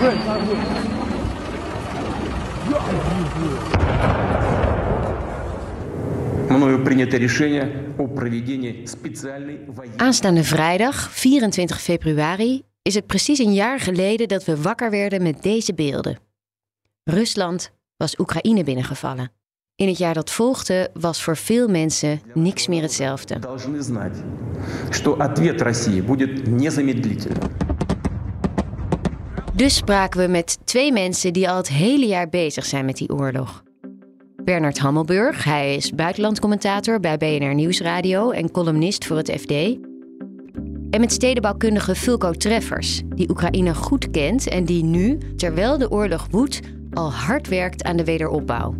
good. Aanstaande vrijdag, 24 februari, is het precies een jaar geleden dat we wakker werden met deze beelden. Rusland was Oekraïne binnengevallen. In het jaar dat volgde was voor veel mensen niks meer hetzelfde. Dus spraken we met twee mensen die al het hele jaar bezig zijn met die oorlog. Bernard Hammelburg, hij is buitenlandcommentator bij BNR Nieuwsradio en columnist voor het FD. En met stedenbouwkundige Fulco Treffers, die Oekraïne goed kent en die nu, terwijl de oorlog woedt, al hard werkt aan de wederopbouw.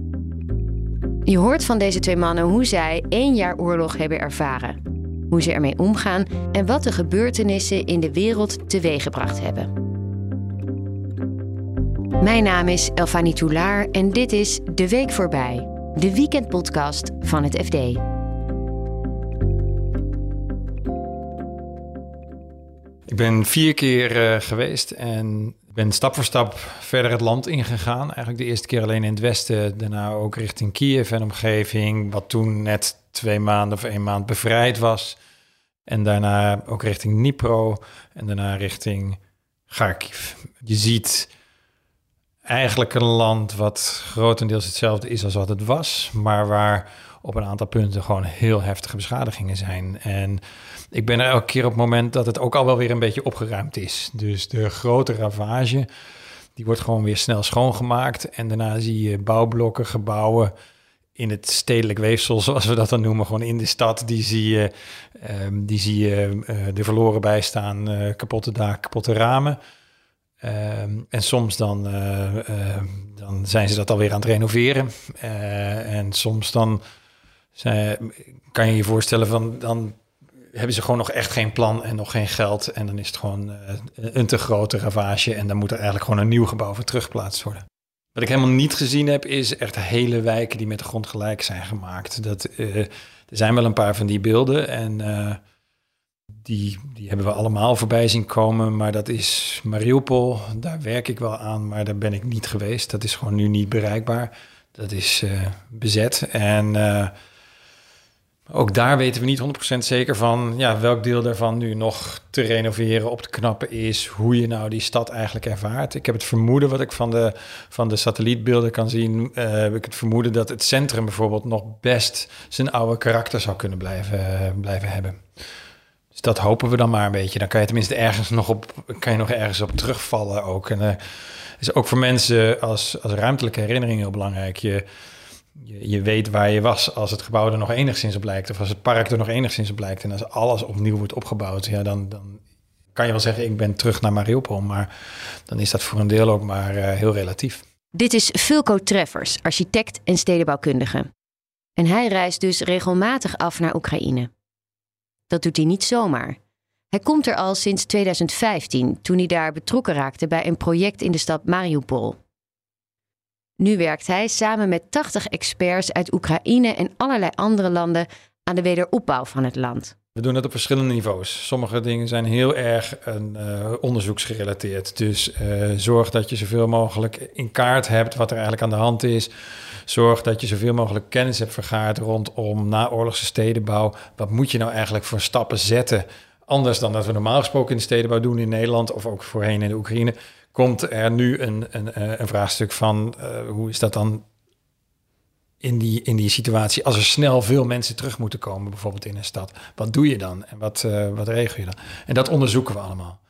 Je hoort van deze twee mannen hoe zij één jaar oorlog hebben ervaren, hoe ze ermee omgaan en wat de gebeurtenissen in de wereld teweeggebracht hebben. Mijn naam is Elfanie Toulaar en dit is De Week Voorbij, de weekendpodcast van het FD. Ik ben vier keer eh, geweest en ben stap voor stap verder het land ingegaan. Eigenlijk de eerste keer alleen in het westen, daarna ook richting Kiev en omgeving, wat toen net twee maanden of één maand bevrijd was. En daarna ook richting Dnipro en daarna richting Kharkiv. Je ziet eigenlijk een land wat grotendeels hetzelfde is als wat het was, maar waar op een aantal punten gewoon heel heftige beschadigingen zijn. En ik ben er elke keer op het moment dat het ook al wel weer een beetje opgeruimd is. Dus de grote ravage, die wordt gewoon weer snel schoongemaakt. En daarna zie je bouwblokken, gebouwen in het stedelijk weefsel, zoals we dat dan noemen, gewoon in de stad. Die zie je, um, die zie je uh, er verloren bij staan, uh, kapotte daken, kapotte ramen. Um, en soms dan, uh, uh, dan zijn ze dat alweer aan het renoveren. Uh, en soms dan kan je je voorstellen van dan hebben ze gewoon nog echt geen plan en nog geen geld. En dan is het gewoon een te grote ravage. En dan moet er eigenlijk gewoon een nieuw gebouw voor teruggeplaatst worden. Wat ik helemaal niet gezien heb, is echt hele wijken die met de grond gelijk zijn gemaakt. Dat, er zijn wel een paar van die beelden. En die, die hebben we allemaal voorbij zien komen. Maar dat is Mariupol, daar werk ik wel aan, maar daar ben ik niet geweest. Dat is gewoon nu niet bereikbaar. Dat is uh, bezet. En uh, ook daar weten we niet 100% zeker van ja, welk deel daarvan nu nog te renoveren, op te knappen is. Hoe je nou die stad eigenlijk ervaart. Ik heb het vermoeden, wat ik van de, van de satellietbeelden kan zien, uh, heb ik het vermoeden dat het centrum bijvoorbeeld nog best zijn oude karakter zou kunnen blijven, blijven hebben. Dus dat hopen we dan maar een beetje. Dan kan je tenminste ergens nog op, kan je nog ergens op terugvallen ook. En uh, is ook voor mensen als, als ruimtelijke herinnering heel belangrijk. Je, je, weet waar je was als het gebouw er nog enigszins op lijkt. Of als het park er nog enigszins op lijkt. En als alles opnieuw wordt opgebouwd, ja, dan, dan kan je wel zeggen, ik ben terug naar Mariupol. Maar dan is dat voor een deel ook maar uh, heel relatief. Dit is Fulco Treffers, architect en stedenbouwkundige. En hij reist dus regelmatig af naar Oekraïne. Dat doet hij niet zomaar. Hij komt er al sinds 2015, toen hij daar betrokken raakte bij een project in de stad Mariupol. Nu werkt hij samen met 80 experts uit Oekraïne en allerlei andere landen aan de wederopbouw van het land. We doen het op verschillende niveaus. Sommige dingen zijn heel erg uh, onderzoeksgerelateerd. Dus uh, zorg dat je zoveel mogelijk in kaart hebt wat er eigenlijk aan de hand is. Zorg dat je zoveel mogelijk kennis hebt vergaard rondom naoorlogse stedenbouw. Wat moet je nou eigenlijk voor stappen zetten? Anders dan dat we normaal gesproken in de stedenbouw doen in Nederland of ook voorheen in de Oekraïne. Komt er nu een, een, een vraagstuk van hoe is dat dan in die, in die situatie, als er snel veel mensen terug moeten komen, bijvoorbeeld in een stad, wat doe je dan en wat, uh, wat regel je dan? En dat onderzoeken we allemaal.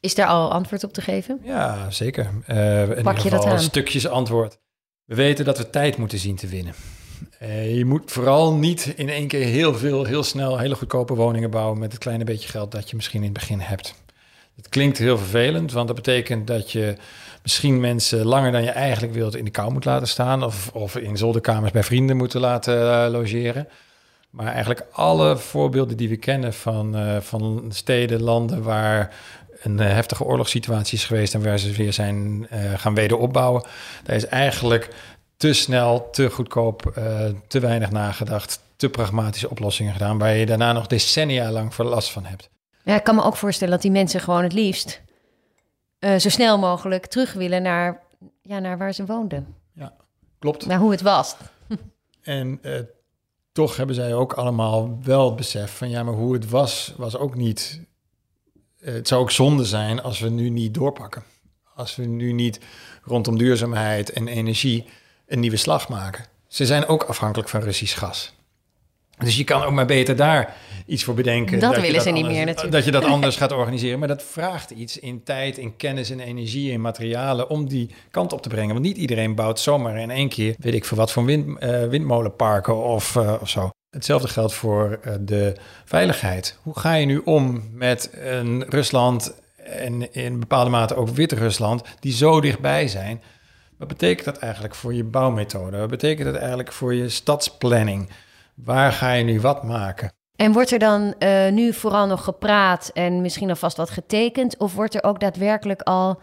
Is daar al antwoord op te geven? Ja, zeker. Uh, in Pak je dat aan? Stukjes antwoord. We weten dat we tijd moeten zien te winnen. Uh, je moet vooral niet in één keer heel veel, heel snel, hele goedkope woningen bouwen met het kleine beetje geld dat je misschien in het begin hebt. Het klinkt heel vervelend, want dat betekent dat je misschien mensen langer dan je eigenlijk wilt in de kou moet laten staan. Of, of in zolderkamers bij vrienden moeten laten uh, logeren. Maar eigenlijk alle voorbeelden die we kennen van, uh, van steden, landen waar een uh, heftige oorlogssituatie is geweest en waar ze weer zijn gaan wederopbouwen. Daar is eigenlijk te snel, te goedkoop, te weinig nagedacht, te pragmatische oplossingen gedaan, waar je daarna nog decennia lang voor last van hebt. Ja, ik kan me ook voorstellen dat die mensen gewoon het liefst eh, zo snel mogelijk terug willen naar, ja, naar waar ze woonden. Klopt. Naar hoe het was. En eh, toch hebben zij ook allemaal wel het besef van ja, maar hoe het was, was ook niet. eh, het zou ook zonde zijn als we nu niet doorpakken. Als we nu niet rondom duurzaamheid en energie een nieuwe slag maken. Ze zijn ook afhankelijk van Russisch gas. Dus je kan ook maar beter daar iets voor bedenken. Dat willen ze niet meer natuurlijk. Dat je dat anders gaat organiseren. Maar dat vraagt iets in tijd, in kennis, in energie, in materialen... om die kant op te brengen. Want niet iedereen bouwt zomaar in één keer... weet ik voor wat voor wind, eh, windmolenparken of, eh, of zo. Hetzelfde geldt voor eh, de veiligheid. Hoe ga je nu om met een Rusland... en in bepaalde mate ook Wit-Rusland... die zo dichtbij zijn... Wat betekent dat eigenlijk voor je bouwmethode? Wat betekent dat eigenlijk voor je stadsplanning? Waar ga je nu wat maken? En wordt er dan eh, nu vooral nog gepraat en misschien alvast wat getekend? Of wordt er ook daadwerkelijk al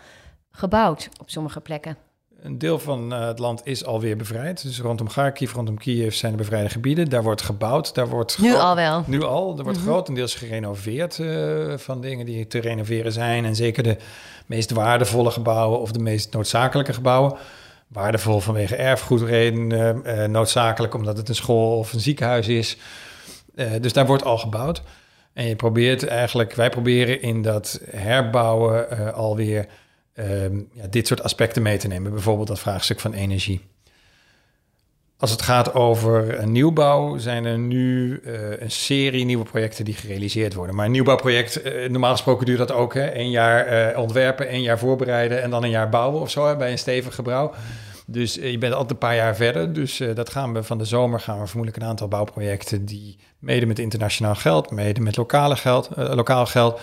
gebouwd op sommige plekken? Een deel van eh, het land is alweer bevrijd. Dus rondom Kharkiv, rondom Kiev zijn de bevrijde gebieden. Daar wordt gebouwd. Daar wordt Nu al wel. Nu al. Er wordt Mhm. grotendeels gerenoveerd eh, van dingen die te renoveren zijn. En zeker de meest waardevolle gebouwen of de meest noodzakelijke gebouwen. Waardevol vanwege erfgoedredenen, eh, noodzakelijk omdat het een school of een ziekenhuis is. Eh, dus daar wordt al gebouwd. En je probeert eigenlijk, wij proberen in dat herbouwen eh, alweer ehm, ja, dit soort aspecten mee te nemen. Bijvoorbeeld dat vraagstuk van energie. Als het gaat over een nieuwbouw, zijn er nu eh, een serie nieuwe projecten die gerealiseerd worden. Maar een nieuwbouwproject, eh, normaal gesproken duurt dat ook. Hè? Een jaar eh, ontwerpen, een jaar voorbereiden en dan een jaar bouwen of zo hè, bij een stevig gebouw. Dus eh, je bent altijd een paar jaar verder. Dus eh, dat gaan we van de zomer gaan we vermoedelijk een aantal bouwprojecten die mede met internationaal geld, mede met lokale geld, eh, lokaal geld,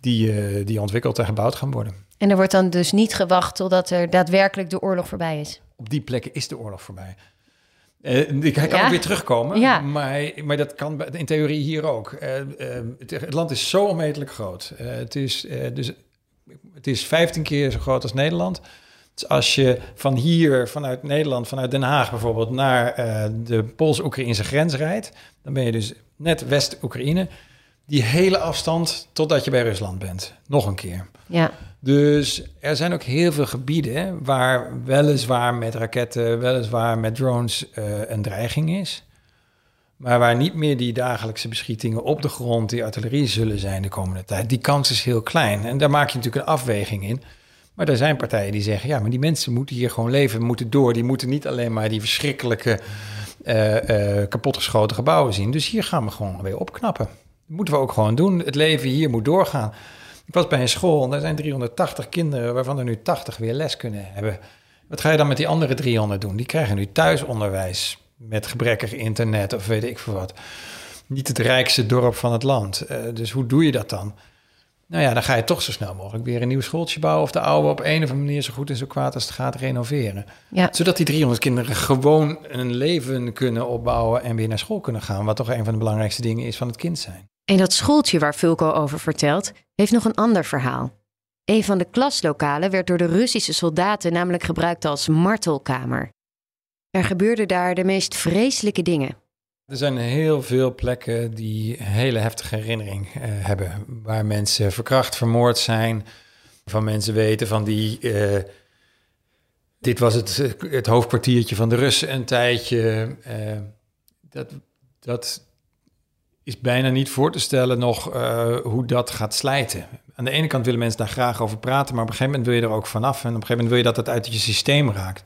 die, eh, die ontwikkeld en gebouwd gaan worden. En er wordt dan dus niet gewacht totdat er daadwerkelijk de oorlog voorbij is. Op die plekken is de oorlog voorbij. Eh, ik- hij kan Ja. ook weer terugkomen, Ja. maar, maar dat kan in theorie hier ook. Eh, eh, het, het land is zo onmetelijk groot. Het, is, dus, het is 15 keer zo groot als Nederland. Dus als je van hier, vanuit Nederland, vanuit Den Haag bijvoorbeeld, naar de Pools-Oekraïnse grens rijdt, dan ben je dus net West-Oekraïne. Die hele afstand totdat je bij Rusland bent. Nog een keer. Ja. Dus er zijn ook heel veel gebieden waar weliswaar met raketten, weliswaar met drones eh, een dreiging is. Maar waar niet meer die dagelijkse beschietingen op de grond, die artillerie zullen zijn de komende tijd. Die kans is heel klein. En daar maak je natuurlijk een afweging in. Maar er zijn partijen die zeggen, ja, maar die mensen moeten hier gewoon leven, moeten door. Die moeten niet alleen maar die verschrikkelijke eh, eh, kapotgeschoten gebouwen zien. Dus hier gaan we gewoon weer opknappen. Dat moeten we ook gewoon doen. Het leven hier moet doorgaan. Ik was bij een school en daar zijn 380 kinderen, waarvan er nu 80 weer les kunnen hebben. Wat ga je dan met die andere 300 doen? Die krijgen nu thuisonderwijs met gebrekkig internet of weet ik veel wat. Niet het rijkste dorp van het land. Eh, dus hoe doe je dat dan? Nou ja, dan ga je toch zo snel mogelijk weer een nieuw schooltje bouwen... of de oude op een of andere manier zo goed en zo kwaad als het gaat renoveren. Ja. Zodat die 300 kinderen gewoon een leven kunnen opbouwen... en weer naar school kunnen gaan. Wat toch een van de belangrijkste dingen is van het kind zijn. En dat schooltje waar Fulco over vertelt, heeft nog een ander verhaal. Een van de klaslokalen werd door de Russische soldaten namelijk gebruikt als martelkamer. Er gebeurden daar de meest vreselijke dingen. Er zijn heel veel plekken die hele heftige herinnering eh, hebben. Waar mensen verkracht, vermoord zijn. Van mensen weten van die... eh, dit was het, het hoofdkwartiertje van de Russen een tijdje. Eh, dat, dat is bijna niet voor te stellen nog eh, hoe dat gaat slijten. Aan de ene kant willen mensen daar graag over praten... maar op een gegeven moment wil je er ook vanaf. En op een gegeven moment wil je dat het uit je systeem raakt.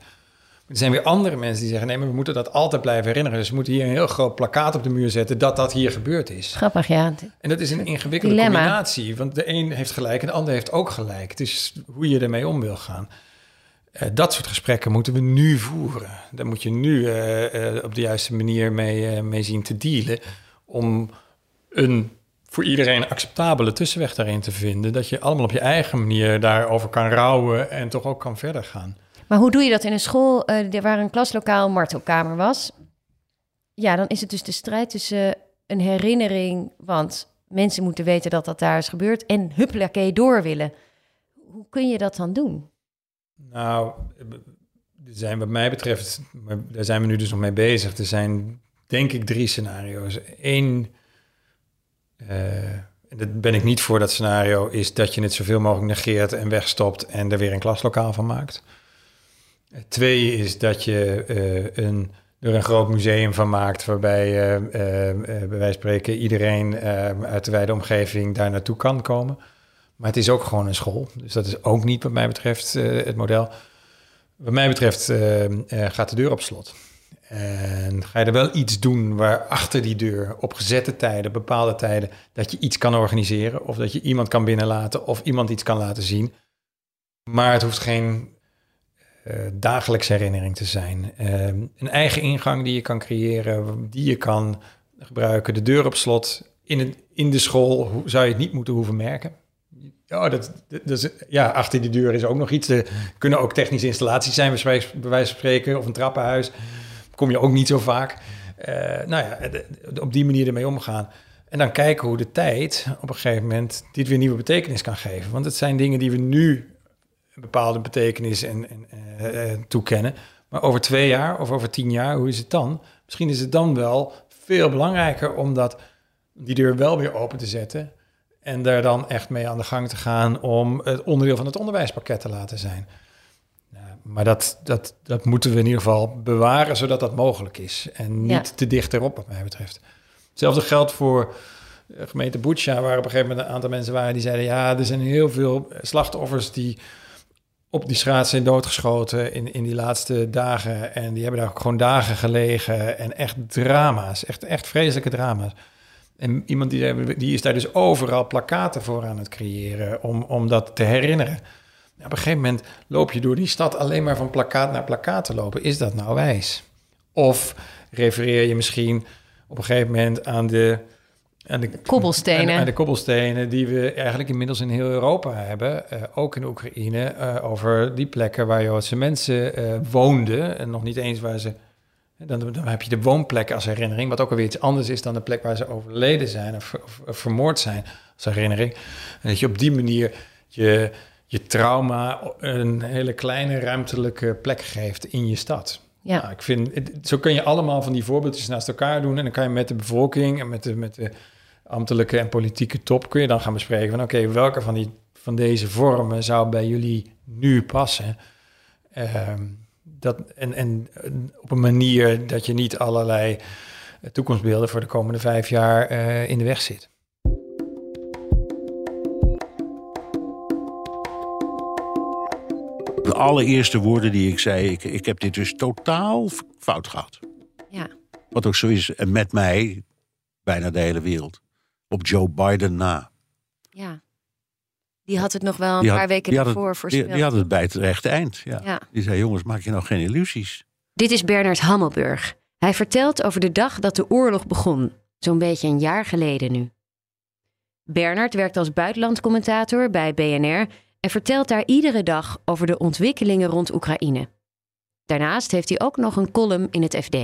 Er zijn weer andere mensen die zeggen: nee, maar we moeten dat altijd blijven herinneren. Dus we moeten hier een heel groot plakkaat op de muur zetten dat dat hier gebeurd is. Grappig, ja. En dat is een ingewikkelde Dilemma. combinatie, want de een heeft gelijk en de ander heeft ook gelijk. Het is hoe je ermee om wil gaan. Eh, dat soort gesprekken moeten we nu voeren. Daar moet je nu eh, op de juiste manier mee, mee zien te dealen. Om een voor iedereen acceptabele tussenweg daarin te vinden. Dat je allemaal op je eigen manier daarover kan rouwen en toch ook kan verder gaan. Maar hoe doe je dat in een school eh, waar een klaslokaal een martelkamer was? Ja, dan is het dus de strijd tussen een herinnering, want mensen moeten weten dat dat daar is gebeurd, en huppelakee door willen. Hoe kun je dat dan doen? Nou, er zijn wat mij betreft, daar zijn we nu dus nog mee bezig. Er zijn denk ik drie scenario's. Eén, en dat ben ik niet voor dat scenario, is dat je het zoveel mogelijk negeert en wegstopt en er weer een klaslokaal van maakt. Twee is dat je uh, een, er een groot museum van maakt, waarbij uh, uh, bij wijze van spreken iedereen uit de wijde omgeving daar naartoe kan komen. Maar het is ook gewoon een school. Dus dat is ook niet wat mij betreft het model. Wat mij betreft gaat de deur op slot. En ga je er wel iets doen waar achter die deur op gezette tijden, bepaalde tijden, dat je iets kan organiseren of dat je iemand kan binnenlaten of iemand iets kan laten zien. Maar het hoeft geen uh, dagelijkse herinnering te zijn. Uh, een eigen ingang die je kan creëren, die je kan gebruiken. De deur op slot. In, in de school zou je het niet moeten hoeven merken. Ja, dat, ja, achter die deur is ook nog iets. Er kunnen ook technische installaties zijn, bij wijze van spreken, of een trappenhuis kom je ook niet zo vaak. Uh, nou ja, op die manier ermee omgaan. En dan kijken hoe de tijd op een gegeven moment dit weer nieuwe betekenis kan geven. Want het zijn dingen die we nu een bepaalde betekenis en, en uh, toekennen. Maar over twee jaar of over tien jaar, hoe is het dan? Misschien is het dan wel veel belangrijker om dat, die deur wel weer open te zetten. En daar dan echt mee aan de gang te gaan om het onderdeel van het onderwijspakket te laten zijn maar dat, dat, dat moeten we in ieder geval bewaren zodat dat mogelijk is. En niet te dicht erop, wat mij betreft. Hetzelfde geldt voor de gemeente Boetsja, waar op een gegeven moment een aantal mensen waren die zeiden: ja, er zijn heel veel slachtoffers die op die straat zijn doodgeschoten in, in die laatste dagen. En die hebben daar ook gewoon dagen gelegen. En echt drama's, echt, echt vreselijke drama's. En iemand die, die is daar dus overal plakaten voor aan het creëren om, om dat te herinneren op een gegeven moment loop je door die stad alleen maar van plakkaat naar plakkaat te lopen. Is dat nou wijs? Of refereer je misschien op een gegeven moment aan de, aan de kobbelstenen. Aan, de kobbelstenen die we eigenlijk inmiddels in heel Europa hebben. Uh, ook in Oekraïne. Uh, over die plekken waar Joodse mensen uh, woonden. En nog niet eens waar ze. Dan, dan, heb je de woonplekken als herinnering. Wat ook alweer iets anders is dan de plek waar ze overleden zijn. Of, of, of vermoord zijn als herinnering. En dat je op die manier je je trauma een hele kleine ruimtelijke plek geeft in je stad. Ja. Nou, ik vind, zo kun je allemaal van die voorbeeldjes naast elkaar doen. En dan kan je met de bevolking en met de, met de ambtelijke en politieke top... kun je dan gaan bespreken van... oké, welke van, die, van deze vormen zou bij jullie nu passen? Ehm, dat, en, en op een manier dat je niet allerlei toekomstbeelden... voor de komende vijf jaar uh, in de weg zit. Allereerste woorden die ik zei, ik, ik heb dit dus totaal fout gehad. Ja. Wat ook zo is, en met mij bijna de hele wereld. Op Joe Biden na. Ja. Die had het nog wel een paar weken ervoor voorspeld. Die, die, had het bij het rechte eind. Ja. ja. Die zei, jongens, maak je nou geen illusies. Dit is Bernard Hammelburg. Hij vertelt over de dag dat de oorlog begon. Zo'n beetje een jaar geleden nu. Bernard werkt als buitenlandcommentator bij BNR en vertelt daar iedere dag over de ontwikkelingen rond Oekraïne. Daarnaast heeft hij ook nog een column in het FD.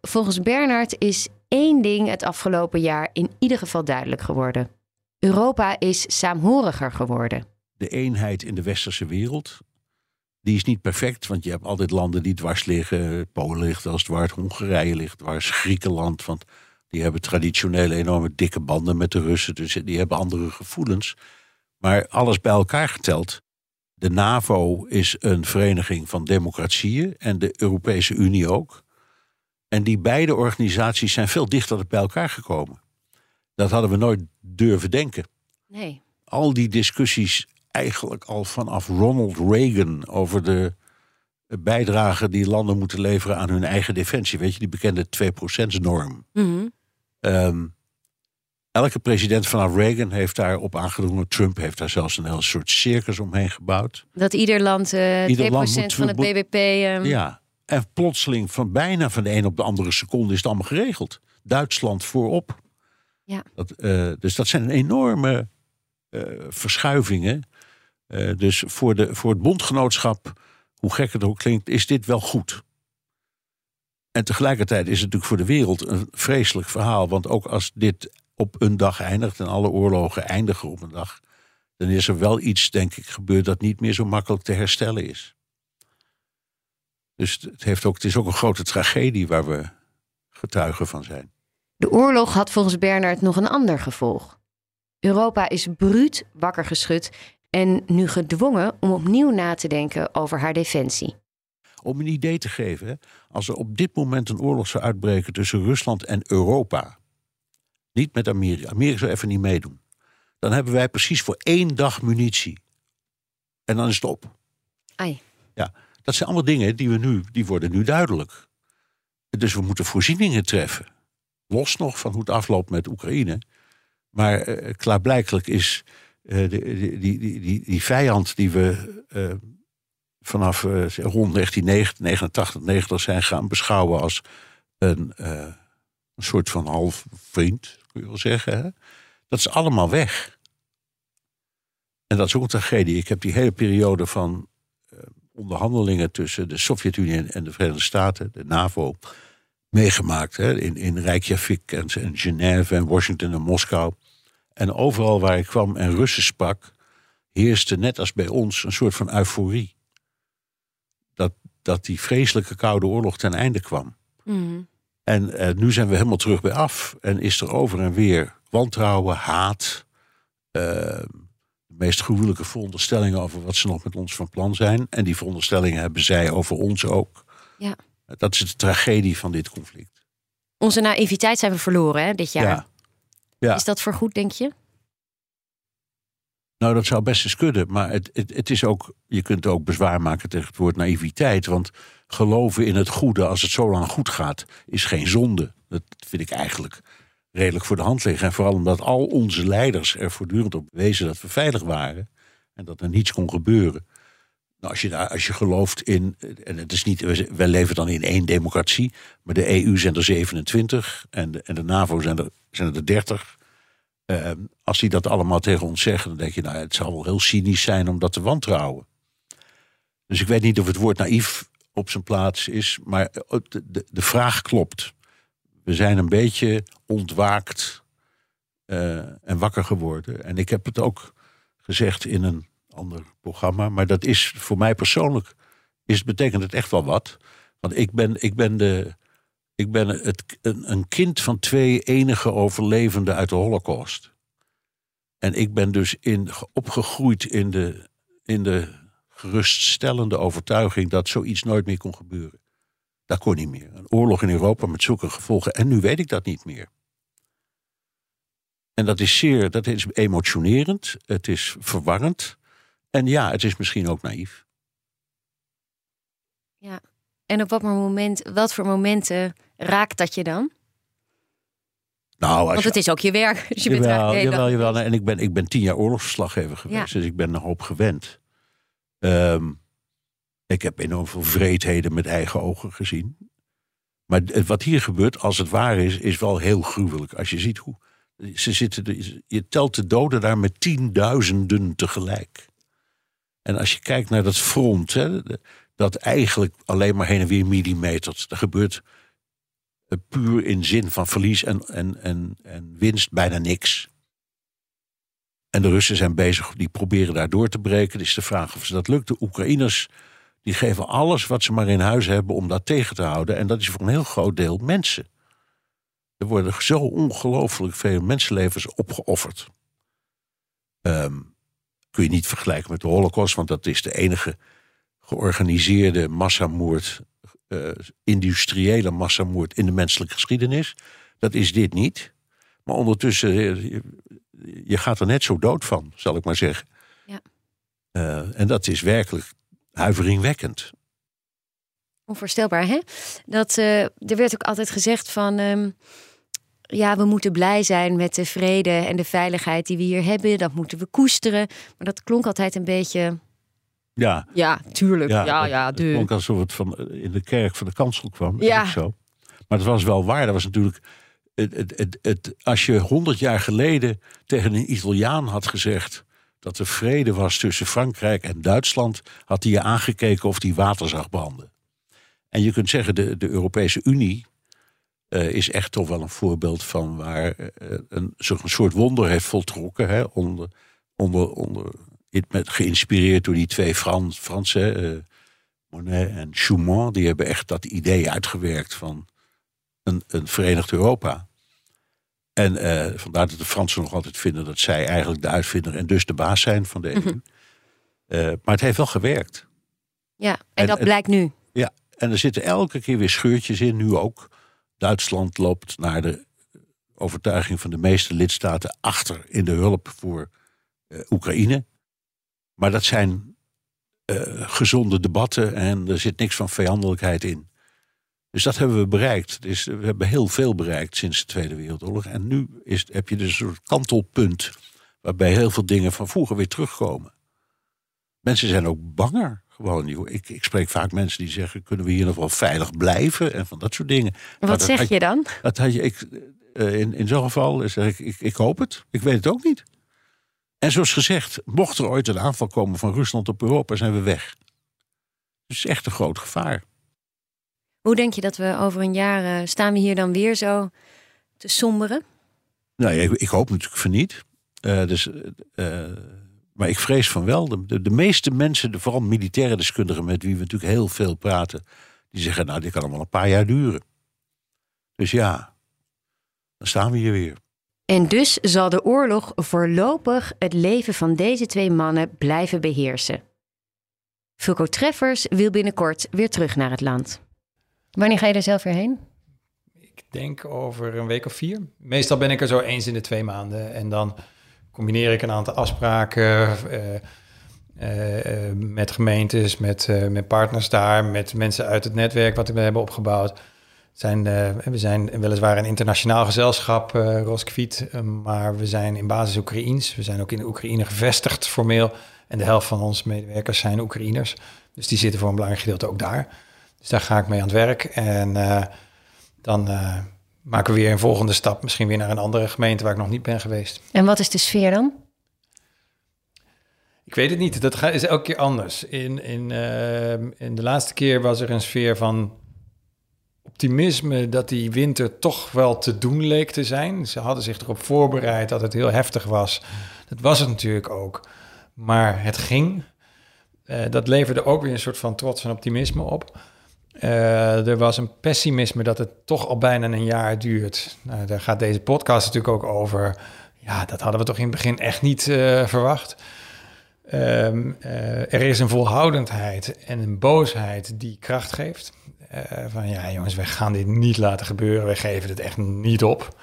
Volgens Bernard is één ding het afgelopen jaar in ieder geval duidelijk geworden. Europa is saamhoriger geworden. De eenheid in de westerse wereld, die is niet perfect, want je hebt altijd landen die dwars liggen. Polen ligt als dwars, Hongarije ligt dwars, Griekenland, want die hebben traditioneel enorme dikke banden met de Russen, dus die hebben andere gevoelens. Maar alles bij elkaar geteld. De NAVO is een vereniging van democratieën en de Europese Unie ook. En die beide organisaties zijn veel dichter bij elkaar gekomen. Dat hadden we nooit durven denken. Nee. Al die discussies eigenlijk al vanaf Ronald Reagan over de bijdrage die landen moeten leveren aan hun eigen defensie. Weet je, die bekende 2%-norm. Mm Elke president vanaf Reagan heeft daarop aangedrongen. Trump heeft daar zelfs een heel soort circus omheen gebouwd. Dat ieder land uh, ieder 2% land moet, van het BBP... Um... Ja, en plotseling van bijna van de een op de andere seconde is het allemaal geregeld. Duitsland voorop. Ja. Dat, uh, dus dat zijn enorme uh, verschuivingen. dus voor, de, voor het bondgenootschap, hoe gek het ook klinkt, is dit wel goed. En tegelijkertijd is het natuurlijk voor de wereld een vreselijk verhaal. Want ook als dit op een dag eindigt en alle oorlogen eindigen op een dag, dan is er wel iets, denk ik, gebeurd dat niet meer zo makkelijk te herstellen is. Dus het, heeft ook, het is ook een grote tragedie waar we getuigen van zijn. De oorlog had volgens Bernard nog een ander gevolg. Europa is bruut wakker geschud en nu gedwongen om opnieuw na te denken over haar defensie. Om een idee te geven, als er op dit moment een oorlog zou uitbreken tussen Rusland en Europa, niet met Amerika, Amerika zou even niet meedoen, dan hebben wij precies voor één dag munitie. En dan is het op. Ai. Ja, dat zijn allemaal dingen die, we nu, die worden nu duidelijk. Dus we moeten voorzieningen treffen. Los nog van hoe het afloopt met Oekraïne. Maar eh, klaarblijkelijk is eh, de, die, die, die, die vijand die we eh, vanaf rond 1989, 90 zijn gaan beschouwen als een, een soort van half vriend, kun je zeggen. Hè? Dat is allemaal weg. En dat is ook een tragedie. Ik heb die hele periode van eh, onderhandelingen tussen de Sovjet-Unie en de Verenigde Staten, de NAVO, meegemaakt. Hè? In, in Reykjavik en, en Genève en Washington en Moskou. En overal waar ik kwam en Russen sprak, heerste net als bij ons een soort van euforie. Dat, dat die vreselijke Koude Oorlog ten einde kwam. Mhm. En eh, nu zijn we helemaal terug bij af. En is er over en weer wantrouwen, haat. eh, de meest gruwelijke veronderstellingen over wat ze nog met ons van plan zijn. En die veronderstellingen hebben zij over ons ook. Ja. Dat is de tragedie van dit conflict. Onze naïviteit zijn we verloren hè, dit jaar. Ja. Ja. Is dat voorgoed, denk je? Nou, dat zou best eens kunnen. Maar het, het, het is ook, je kunt ook bezwaar maken tegen het woord naïviteit. Want geloven in het goede als het zo lang goed gaat, is geen zonde. Dat vind ik eigenlijk redelijk voor de hand liggen. En vooral omdat al onze leiders er voortdurend op wezen dat we veilig waren. En dat er niets kon gebeuren. Nou, als, je daar, als je gelooft in. En het is niet. Wij leven dan in één democratie. Maar de EU zijn er 27. En de, en de NAVO zijn er, zijn er 30. Eh, als die dat allemaal tegen ons zeggen, dan denk je, nou, het zal wel heel cynisch zijn om dat te wantrouwen. Dus ik weet niet of het woord naïef op zijn plaats is, maar de, de, de vraag klopt. We zijn een beetje ontwaakt eh, en wakker geworden. En ik heb het ook gezegd in een ander programma, maar dat is voor mij persoonlijk, is, betekent het echt wel wat. Want ik ben, ik ben de, ik ben het, een, een kind van twee enige overlevenden uit de Holocaust. En ik ben dus in, opgegroeid in de, in de geruststellende overtuiging dat zoiets nooit meer kon gebeuren. Dat kon niet meer. Een oorlog in Europa met zulke gevolgen. En nu weet ik dat niet meer. En dat is zeer, dat is emotionerend. Het is verwarrend. En ja, het is misschien ook naïef. Ja. En op wat moment, wat voor momenten raakt dat je dan? Nou, als Want je- het is ook je werk. Dus je bent jawel, eigenlijk hele jawel, jawel. En ik ben, ik ben tien jaar oorlogsverslaggever geweest, Ja. dus ik ben een hoop gewend. Ehm, ik heb enorm veel vreedheden met eigen ogen gezien. Maar wat hier gebeurt, als het waar is, is wel heel gruwelijk. Als je ziet hoe. Ze zitten, je telt de doden daar met tienduizenden tegelijk. En als je kijkt naar dat front, hè, dat eigenlijk alleen maar heen en weer millimeters. Er gebeurt puur in zin van verlies en, en, en, en winst bijna niks. En de Russen zijn bezig, die proberen daar door te breken. Het is de vraag of ze dat lukt. De Oekraïners die geven alles wat ze maar in huis hebben om dat tegen te houden. En dat is voor een heel groot deel mensen. Er worden zo ongelooflijk veel mensenlevens opgeofferd. Ehm, kun je niet vergelijken met de Holocaust, want dat is de enige georganiseerde massamoord, eh, industriële massamoord in de menselijke geschiedenis. Dat is dit niet. Maar ondertussen, eh, je, je gaat er net zo dood van, zal ik maar zeggen. Ja. Eh, en dat is werkelijk huiveringwekkend. Onvoorstelbaar, hè? Dat, er werd ook altijd gezegd van... ehm, ja, we moeten blij zijn met de vrede en de veiligheid die we hier hebben. Dat moeten we koesteren. Maar dat klonk altijd een beetje... Ja, Ja, tuurlijk. Ja, ja, dat- het de. klonk alsof het van, eh, in de kerk van de kansel kwam. Ja. Zo. Maar het was wel waar. Dat was natuurlijk. Het, het, het, het- als je honderd jaar geleden tegen een Italiaan had gezegd. dat er vrede was tussen Frankrijk en Duitsland. had hij je aangekeken of hij water zag branden. En je kunt zeggen, de, de Europese Unie. eh, is echt toch wel een voorbeeld van waar eh, een, zich een soort wonder heeft voltrokken. Hè, onder, onder, onder, met, geïnspireerd door die twee Frans, Fransen. eh, Monet en Schumann, die hebben echt dat idee uitgewerkt van een, een verenigd Europa. En eh, vandaar dat de Fransen nog altijd vinden dat zij eigenlijk de uitvinder en dus de baas zijn van de EU. Mhm. Eh, maar het heeft wel gewerkt. Ja, en, En- dat en- blijkt nu. Ja, en er zitten elke keer weer scheurtjes in, nu ook. Duitsland loopt naar de overtuiging van de meeste lidstaten achter in de hulp voor Oekraïne. Maar dat zijn eh, gezonde debatten en er zit niks van vijandelijkheid in. Dus dat hebben we bereikt. Dus we hebben heel veel bereikt sinds de Tweede Wereldoorlog. En nu is, heb je dus een soort kantelpunt waarbij heel veel dingen van vroeger weer terugkomen. Mensen zijn ook banger. Gewoon. Ik, ik spreek vaak mensen die zeggen: kunnen we hier nog wel veilig blijven? En van dat soort dingen. Wat dat zeg je dan? Dat had je, ik, eh, in, in zo'n geval zeg ik, ik: ik hoop het. Ik weet het ook niet. En zoals gezegd, mocht er ooit een aanval komen van Rusland op Europa, zijn we weg. Dus het is echt een groot gevaar. Hoe denk je dat we over een jaar eh, staan we hier dan weer zo te somberen? Nou, ik, ik hoop natuurlijk van niet. Eh, dus, eh, maar ik vrees van wel. De, de, de meeste mensen, de, vooral militaire deskundigen met wie we natuurlijk heel veel praten, die zeggen: Nou, dit kan allemaal een paar jaar duren. Dus ja, dan staan we hier weer. En dus zal de oorlog voorlopig het leven van deze twee mannen blijven beheersen. Fulco Treffers wil binnenkort weer terug naar het land. Wanneer ga je er zelf weer heen? Ik denk over een week of vier. Meestal ben ik er zo eens in de twee maanden. En dan combineer ik een aantal afspraken eh, eh, eh, met gemeentes, met, met partners daar, met mensen uit het netwerk wat we hebben opgebouwd. Zijn, eh, we zijn weliswaar een internationaal gezelschap, eh Roskviet, eh, maar we zijn in basis Oekraïens. We zijn ook in de Oekraïne gevestigd formeel. En de helft van onze medewerkers zijn Oekraïners. Dus die zitten voor een belangrijk gedeelte ook daar. Dus daar ga ik mee aan het werk. En dan maken we weer een volgende stap. Misschien weer naar een andere gemeente waar ik nog niet ben geweest. En wat is de sfeer dan? Ik weet het niet. Dat is elke keer anders. In, in, in de laatste keer was er een sfeer van optimisme dat die winter toch wel te doen leek te zijn. Ze hadden zich erop voorbereid dat het heel heftig was. Dat was het natuurlijk ook. Maar het ging. Eh, dat leverde ook weer een soort van trots en optimisme op. Eh, er was een pessimisme dat het toch al bijna een jaar duurt. Nou, daar gaat deze podcast natuurlijk ook over. Ja, dat hadden we toch in het begin echt niet eh, verwacht. Ehm, eh, er is een volhoudendheid en een boosheid die kracht geeft. Eh, van ja, jongens, wij gaan dit niet laten gebeuren. Wij geven het echt niet op.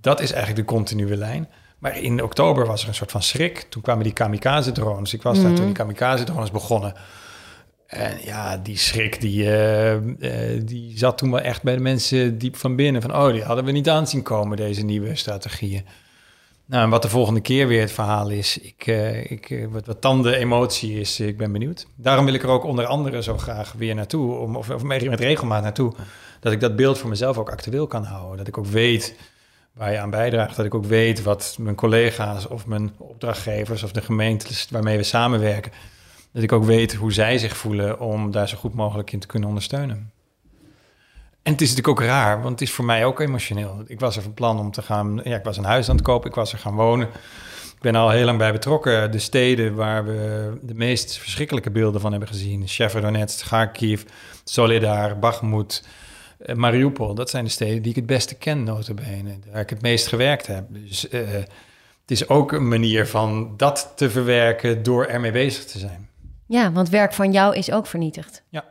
Dat is eigenlijk de continue lijn. Maar in oktober was er een soort van schrik. Toen kwamen die kamikaze-drones. Ik was daar toen die kamikaze-drones begonnen. En ja, die schrik die, eh, eh, die zat toen wel echt bij de mensen diep van binnen. Van, oh, die hadden we niet aanzien komen, deze nieuwe strategieën. Nou, en wat de volgende keer weer het verhaal is, ik, eh, ik, eh, wat, wat dan de emotie is, ik ben benieuwd. Daarom wil ik er ook onder andere zo graag weer naartoe, om, of, of met regelmaat naartoe, dat ik dat beeld voor mezelf ook actueel kan houden. Dat ik ook weet waar je aan bijdraagt, dat ik ook weet wat mijn collega's of mijn opdrachtgevers of de gemeentes waarmee we samenwerken, dat ik ook weet hoe zij zich voelen om daar zo goed mogelijk in te kunnen ondersteunen. En het is natuurlijk ook raar, want het is voor mij ook emotioneel. Ik was er van plan om te gaan, ja, ik was een huis aan het kopen, ik was er gaan wonen. Ik ben al heel lang bij betrokken. De steden waar we de meest verschrikkelijke beelden van hebben gezien. Shevardonetsk, Kharkiv, Solidar, Bakhmut, eh, Mariupol. Dat zijn de steden die ik het beste ken, notabene. Waar ik het meest gewerkt heb. Dus eh, het is ook een manier van dat te verwerken door ermee bezig te zijn. Ja, want werk van jou is ook vernietigd. Ja.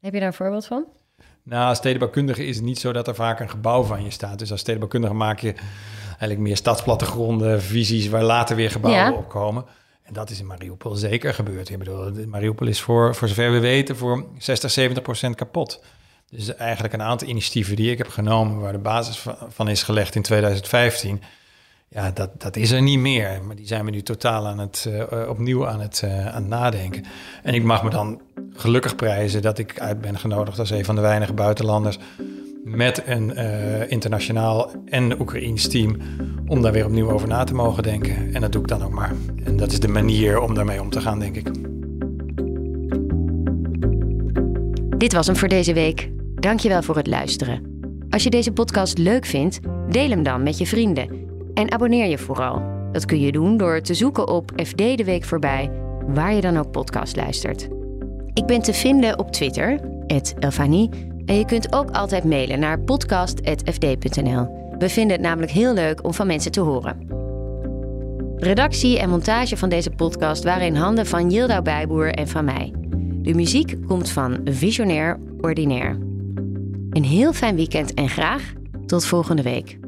Heb je daar een voorbeeld van? Nou, als stedenbouwkundige is het niet zo dat er vaak een gebouw van je staat. Dus als stedenbouwkundige maak je eigenlijk meer stadsplattegronden, visies waar later weer gebouwen Ja. op komen. En dat is in Mariupol zeker gebeurd. Ik bedoel, Mariupol is voor, voor zover we weten voor 60, 70 procent kapot. Dus eigenlijk een aantal initiatieven die ik heb genomen, waar de basis van is gelegd in 2015. Ja, dat, dat is er niet meer. Maar die zijn we nu totaal aan het, eh, opnieuw aan het, eh, aan nadenken. En ik mag me dan gelukkig prijzen dat ik uit ben genodigd als een van de weinige buitenlanders met een eh, internationaal en Oekraïns team om daar weer opnieuw over na te mogen denken. En dat doe ik dan ook maar. En dat is de manier om daarmee om te gaan, denk ik. Dit was hem voor deze week. Dankjewel voor het luisteren. Als je deze podcast leuk vindt, deel hem dan met je vrienden. En abonneer je vooral. Dat kun je doen door te zoeken op FD de Week voorbij, waar je dan ook podcast luistert. Ik ben te vinden op Twitter, Elfanie. En je kunt ook altijd mailen naar podcast.fd.nl. We vinden het namelijk heel leuk om van mensen te horen. Redactie en montage van deze podcast waren in handen van Yildau Bijboer en van mij. De muziek komt van Visionair Ordinaire. Een heel fijn weekend en graag tot volgende week.